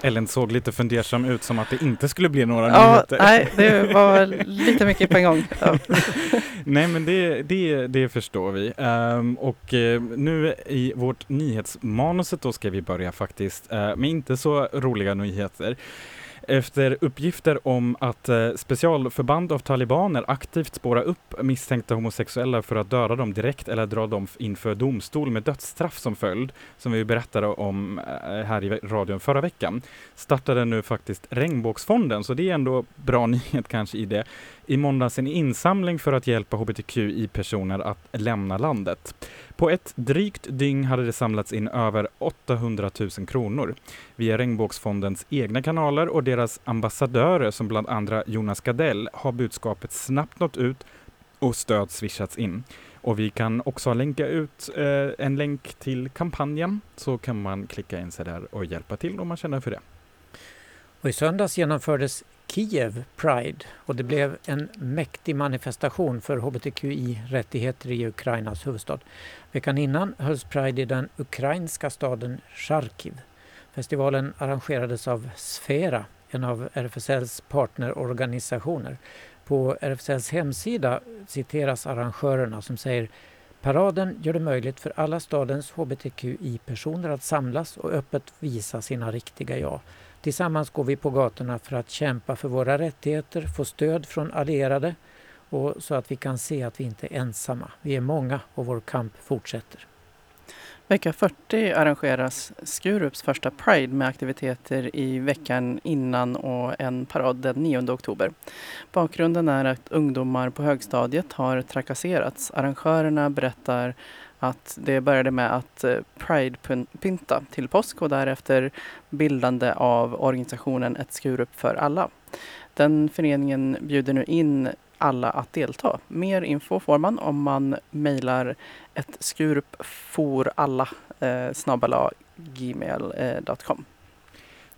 Ellen såg lite fundersam ut som att det inte skulle bli några Ja, nyheter. nej, det [laughs] var lite mycket på en gång. Ja. [laughs] Nej men det, det, det förstår vi. Ehm, och eh, nu i vårt nyhetsmanuset då ska vi börja faktiskt eh, med inte så roliga nyheter. Efter uppgifter om att eh, specialförband av talibaner aktivt spårar upp misstänkta homosexuella för att döda dem direkt eller dra dem inför domstol med dödsstraff som följd, som vi berättade om eh, här i radion förra veckan, startade nu faktiskt Regnbågsfonden, så det är ändå bra [laughs] nyhet kanske i det i måndags en insamling för att hjälpa hbtqi-personer att lämna landet. På ett drygt dygn hade det samlats in över 800 000 kronor via Regnbågsfondens egna kanaler och deras ambassadörer som bland andra Jonas Gardell har budskapet snabbt nått ut och stöd swishats in. Och vi kan också länka ut eh, en länk till kampanjen så kan man klicka in sig där och hjälpa till om man känner för det. Och I söndags genomfördes Kiev Pride och det blev en mäktig manifestation för hbtqi-rättigheter i Ukrainas huvudstad. Veckan innan hölls Pride i den ukrainska staden Charkiv. Festivalen arrangerades av Sfera, en av RFSLs partnerorganisationer. På RFSLs hemsida citeras arrangörerna som säger Paraden gör det möjligt för alla stadens hbtqi-personer att samlas och öppet visa sina riktiga jag. Tillsammans går vi på gatorna för att kämpa för våra rättigheter, få stöd från allierade och så att vi kan se att vi inte är ensamma. Vi är många och vår kamp fortsätter. Vecka 40 arrangeras Skurups första Pride med aktiviteter i veckan innan och en parad den 9 oktober. Bakgrunden är att ungdomar på högstadiet har trakasserats. Arrangörerna berättar att det började med att eh, Pride-pynta till påsk och därefter bildande av organisationen Ett Skurup för alla. Den föreningen bjuder nu in alla att delta. Mer info får man om man mejlar ett skurupforalla eh, gmail.com. Eh,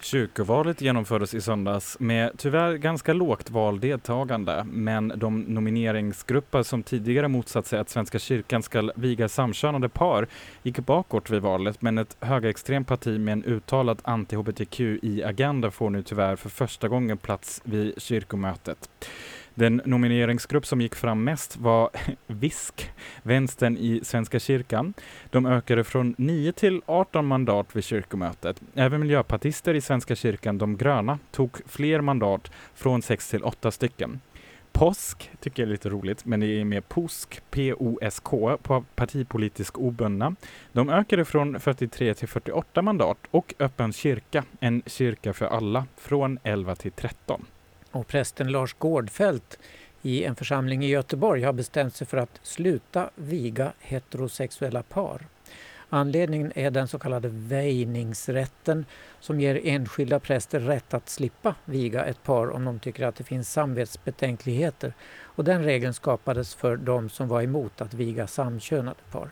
Kyrkovalet genomfördes i söndags med tyvärr ganska lågt valdeltagande, men de nomineringsgrupper som tidigare motsatt sig att Svenska kyrkan ska viga samkönade par gick bakåt vid valet, men ett högerextremt parti med en uttalad anti-hbtqi-agenda får nu tyvärr för första gången plats vid kyrkomötet. Den nomineringsgrupp som gick fram mest var [laughs] VISK, vänstern i Svenska kyrkan. De ökade från 9 till 18 mandat vid kyrkomötet. Även miljöpartister i Svenska kyrkan, de gröna, tog fler mandat från 6 till 8 stycken. Påsk tycker jag är lite roligt, men det är mer POSK, P-O-S-K, på partipolitisk obundna. De ökade från 43 till 48 mandat och Öppen kyrka, en kyrka för alla, från 11 till 13. Och prästen Lars Gårdfält i en församling i Göteborg har bestämt sig för att sluta viga heterosexuella par. Anledningen är den så kallade väjningsrätten som ger enskilda präster rätt att slippa viga ett par om de tycker att det finns samvetsbetänkligheter. Och den regeln skapades för de som var emot att viga samkönade par.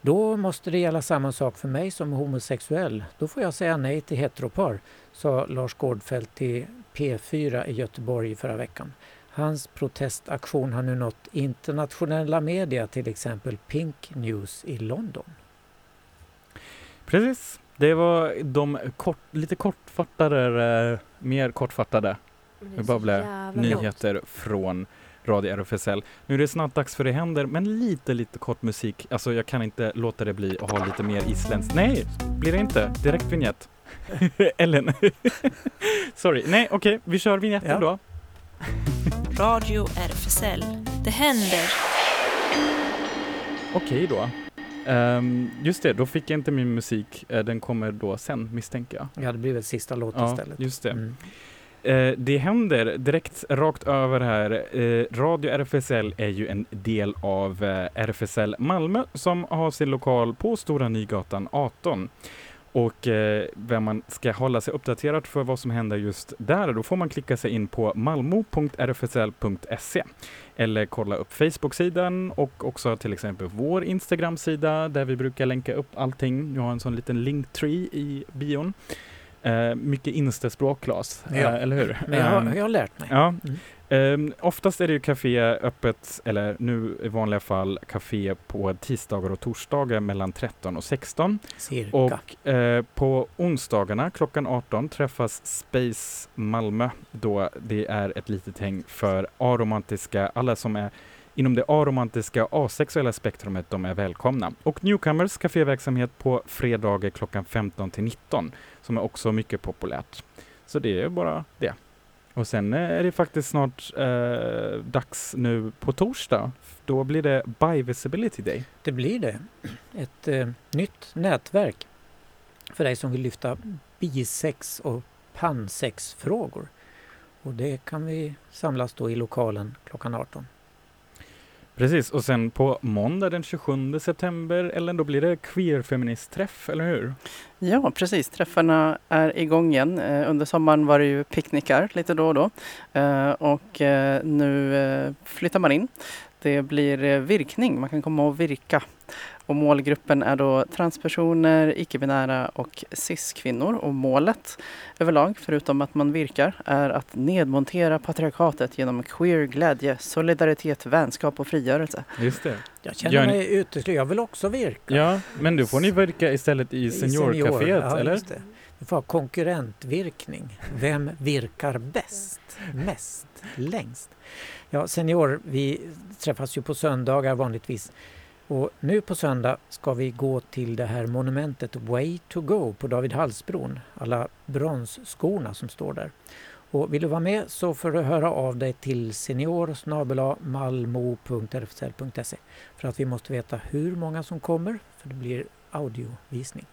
Då måste det gälla samma sak för mig som homosexuell. Då får jag säga nej till heteropar, sa Lars Gårdfält till P4 i Göteborg förra veckan. Hans protestaktion har nu nått internationella media, till exempel Pink News i London. Precis, det var de kort, lite kortfattade, eh, mer kortfattade nyheter långt. från Radio RFSL. Nu är det snart dags för det händer, men lite, lite kort musik. Alltså jag kan inte låta det bli och ha lite mer isländskt. Nej, blir det inte. Direkt vignett. [laughs] Ellen. [laughs] Sorry. Nej, okej, vi kör vignetten Ja. då. Radio RFSL. Det händer. Okej då. Ehm, just det, då fick jag inte min musik. Eh, den kommer då sen, misstänker jag. Ja, det blir väl sista låten Ja, istället. just det. Mm. Eh, det händer direkt rakt över här. Eh, Radio RFSL är ju en del av eh, RFSL Malmö som har sin lokal på Stora Nygatan 18. Och eh, vem man ska hålla sig uppdaterad för vad som händer just där, då får man klicka sig in på malmo.rfsl.se eller kolla upp Facebook-sidan och också till exempel vår Instagram-sida där vi brukar länka upp allting. Jag har en sån liten linktree i bion. Eh, mycket instaspråk, Claes, Ja. eh, eller hur? Jag, Ehm, har- jag har lärt mig. Ja. Mm. Ehm, oftast är det ju café öppet, eller nu i vanliga fall café på tisdagar och torsdagar mellan 13 och 16. Cirka. Och eh, på onsdagarna klockan 18 träffas Space Malmö då det är ett litet häng för aromantiska, alla som är inom det aromantiska asexuella spektrumet, de är välkomna. Och Newcomers caféverksamhet på fredagar klockan 15 till 19 som är också mycket populärt. Så det är bara det. Och sen är det faktiskt snart eh, dags nu på torsdag. Då blir det Bi Visibility Day. Det blir det. Ett eh, nytt nätverk för dig som vill lyfta bisex och pansexfrågor. Och det kan vi samlas då i lokalen klockan 18. Precis, och sen på måndag den 27 september, eller då blir det queerfeministträff, eller hur? Ja, precis. Träffarna är igång igen. Eh, under sommaren var det ju picknickar lite då och då. Eh, och eh, nu flyttar man in. Det blir eh, virkning, man kan komma och virka. Och målgruppen är då transpersoner, icke-binära och cis-kvinnor. Och målet överlag, förutom att man virkar, är att nedmontera patriarkatet genom queer glädje, solidaritet, vänskap och frigörelse. Just det. Jag känner Gör ni- mig utesluten. Jag vill också virka. Ja, men nu får ni verka istället i seniorcaféet, ja, eller? Just konkurrentvirkning. Vem virkar bäst, mest, längst? Ja, senior, vi träffas ju på söndagar vanligtvis. Och nu på söndag ska vi gå till det här monumentet Way to go på David Hallsbron. Alla bronsskorna som står där. Och vill du vara med så får du höra av dig till senior malmo.rfsl.se för att vi måste veta hur många som kommer för det blir audiovisning.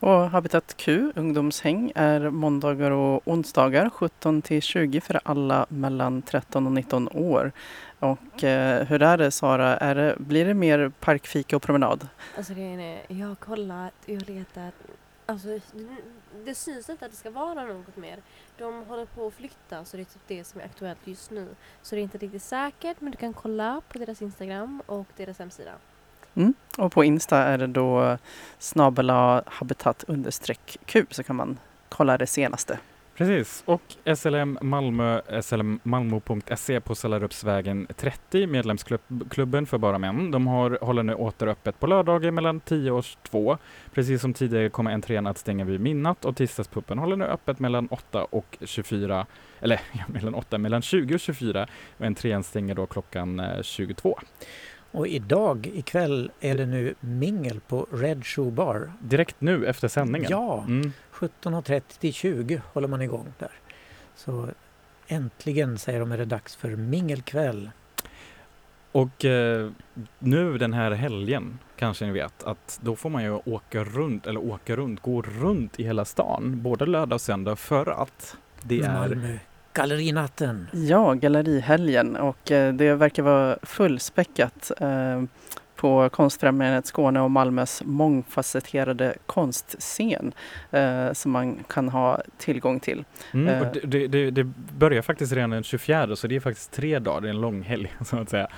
Och Habitat Q, ungdomshäng, är måndagar och onsdagar 17 till 20 för alla mellan 13 och 19 år. Och eh, hur är det Sara, är det, blir det mer parkfika och promenad? Alltså grejen är, jag har kollat, jag har letat. Alltså det, det syns inte att det ska vara något mer. De håller på att flytta så det är typ det som är aktuellt just nu. Så det är inte riktigt säkert men du kan kolla på deras Instagram och deras hemsida. Mm. Och på Insta är det då snabela habitat understreck Q så kan man kolla det senaste. Precis, och SLM Malmö, slmmalmo.se på Sallarupsvägen 30, medlemsklubben för bara män. De har, håller nu åter öppet på lördagar mellan 10 och 2. Precis som tidigare kommer entrén att stänga vid midnatt och tisdagspuppen håller nu öppet mellan 8 och 24, eller [laughs] ja, mellan 8, mellan 20 och 24 och entrén stänger då klockan eh, 22. Och idag ikväll är det nu mingel på Red Shoe Bar. Direkt nu efter sändningen. Ja, Mm. 17.30 till 20 håller man igång där. Så äntligen säger de är det dags för mingelkväll. Och eh, nu den här helgen kanske ni vet att då får man ju åka runt, eller åka runt, gå runt i hela stan, både lördag och söndag för att det är Malmö. Gallerinatten. Ja, gallerihelgen och eh, det verkar vara fullspäckat eh, på Konstfrämjandet Skåne och Malmös mångfacetterade konstscen eh, som man kan ha tillgång till. Mm, Eh. och det, det, det, börjar faktiskt redan den 24 så det är faktiskt tre dagar, det är en lång helg [laughs] så att säga.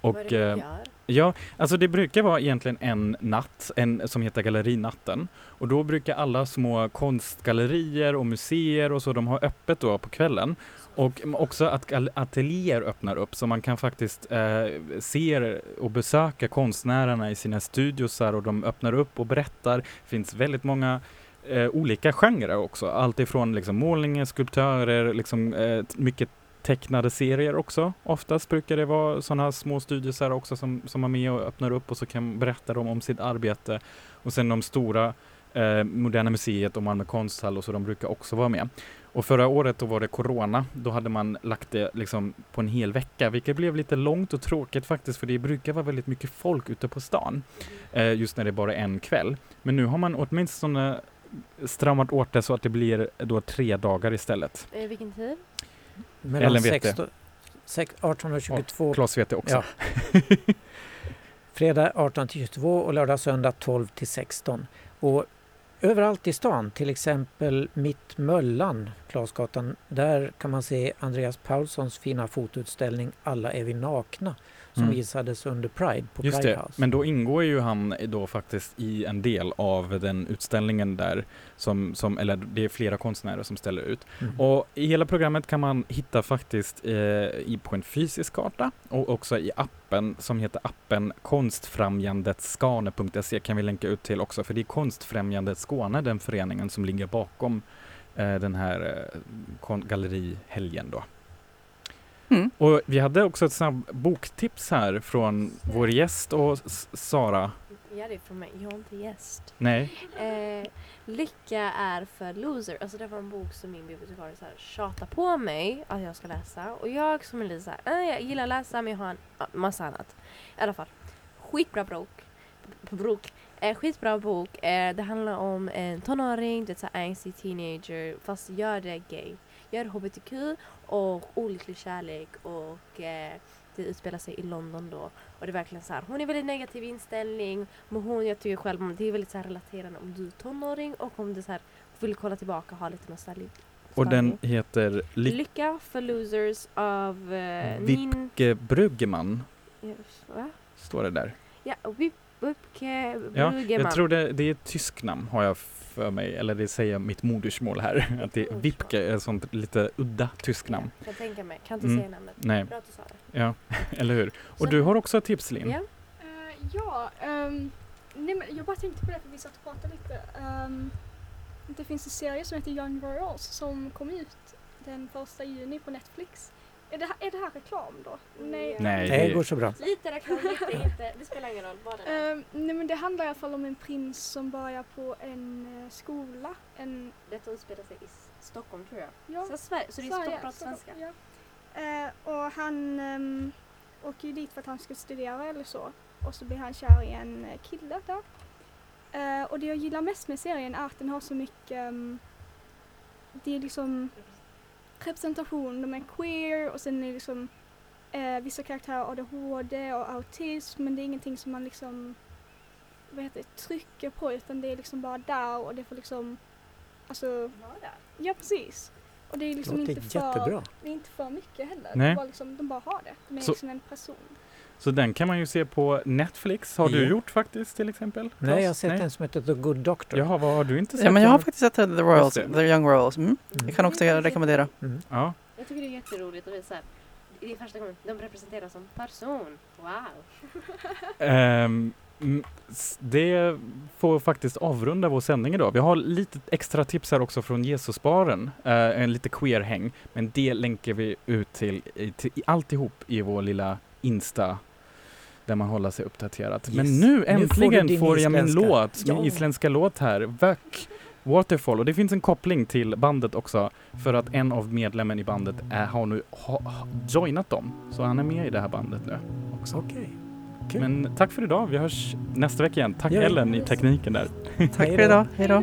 Vad är Och det eh, gör? Ja, alltså det brukar vara egentligen en natt en, som heter Gallerinatten och då brukar alla små konstgallerier och museer och så, de har öppet då på kvällen. Och också att ateljéer öppnar upp så man kan faktiskt eh, se och besöka konstnärerna i sina studiosar och de öppnar upp och berättar. Det finns väldigt många eh, olika genrer också. Allt ifrån liksom målningar, skulptörer, liksom, eh, mycket tecknade serier också. Oftast brukar det vara sådana små studiosar också som, som är med och öppnar upp och så kan berätta dem om sitt arbete. Och sen de stora eh, Moderna Museet och Malmö konsthall och så de brukar också vara med. Och förra året då var det Corona, då hade man lagt det liksom på en hel vecka, vilket blev lite långt och tråkigt faktiskt, för det brukar vara väldigt mycket folk ute på stan, eh, just när det är bara är en kväll. Men nu har man åtminstone stramat åt det så att det blir då tre dagar istället. Eh, vilken tid? Mellan Ellen vet det. 16, sex- 18 och 22. Klas vet det också. Ja. [laughs] Fredag 18 till 22 och lördag söndag 12 till 16. Och överallt i stan, till exempel mitt Möllan, Klasgatan, där kan man se Andreas Paulssons fina fotoutställning Alla är vi nakna som Mm. visades under Pride på Just Pride det, House. men då ingår ju han då faktiskt i en del av den utställningen där, som, som, eller det är flera konstnärer som ställer ut. Mm. Och i hela programmet kan man hitta faktiskt eh, i, på en fysisk karta och också i appen som heter appen konstfrämjandetskane.se kan vi länka ut till också för det är Konstfrämjandet Skåne, den föreningen som ligger bakom eh, den här eh, gallerihelgen då. Mm. Och vi hade också ett snabb boktips här från vår gäst och S- Sara. Ja, det är från mig. Jag är inte gäst. Nej, Eh, lycka är för loser. Alltså det var en bok som min bibliotekarie så här tjatar på mig att jag ska läsa. Och jag som är lite så här, eh, jag gillar att läsa men jag har en massa annat. I alla fall. Skitbra bok. bok. Eh, skitbra bok. Eh, det handlar om en tonåring, det är angsty teenager. Fast gör det gay. Gör hbtq och olycklig kärlek och eh, det utspelar sig i London då. Och det är verkligen så här, hon är väldigt negativ inställning. Men hon, jag tycker själv, det är väldigt så här relaterande om du är tonåring och om du så här vill kolla tillbaka och ha lite nostalgi, Och den heter Lik- Lycka för losers av eh, Nin... Vipke Bruggeman, Va? står det där. Ja, Vip, Vipke Ja, Brugeman. jag tror det, det är ett tysk namn har jag för mig, eller det säger mitt modersmål här. [laughs] Att det är Vipke är ett sånt lite udda tysk namn. Ja, kan tänka mig. Kan inte Mm. säga namnet. Nej. Bra att du sa det. Ja, [laughs] eller hur? Och Så- du har också ett tips Linn? Ja. Eh, ja, ehm, nej men jag bara tänkte på det för vi satt och pratade lite. Ehm, det finns en serie som heter Young Royals som kom ut den första juni på Netflix. Är det, här- är det här reklam då? Nej. Nej, Det det går så bra. Lite reklam, lite inte. Det spelar ingen roll. Vad det är. Ehm, nej men det handlar i alla fall om en prins som börjar på en eh, skola. En, Detta utspelar sig i Stockholm tror jag. ja, Så, Sverige, så det är Sverige, Stockholm, svenska. Ja. Eh, och han um, åker ju dit för att han ska studera eller så. Och så blir han kär i en eh, kille där. Eh, och det jag gillar mest med serien är att den har så mycket, ehm, det är liksom representation, de är queer och sen är det liksom eh, vissa karaktärer ADHD och autism men det är ingenting som man liksom vad heter det, trycker på utan det är liksom bara där och det får liksom alltså Ja precis. Och det är liksom inte för, jättebra. det är inte för mycket heller. Nej. Är bara liksom, de bara har det. De är Så- liksom en person. Så den kan man ju se på Netflix. Har du Ja. gjort faktiskt till exempel? Nej, jag har sett Nej. en som heter The Good Doctor. Jaha, vad har du inte sett? Ja, men jag har den? faktiskt sett The Royals. The Young Royals. Mm. Mm. Jag kan också rekommendera. Mm. Ja. Jag tycker det är jätteroligt så här, det är första gången de representeras som person. Wow! [laughs] S- det får faktiskt avrunda vår sändning idag. Vi har lite extra tips här också från Jesusbaren, uh, en lite queer-häng, men det länkar vi ut till, till i, alltihop i vår lilla Insta där man håller sig uppdaterad. Men Yes. nu Nu får äntligen din får, jag min låt, min Ja. isländska låt här, Vök Waterfall. Och det finns en koppling till bandet också för att en av medlemmen i bandet är, har nu ha, joinat dem. Så han är med i det här bandet nu också. Okej. Kul. Men tack för idag. Vi hörs nästa vecka igen. Tack Ja. Ellen i tekniken där. Tack för idag. Hej då.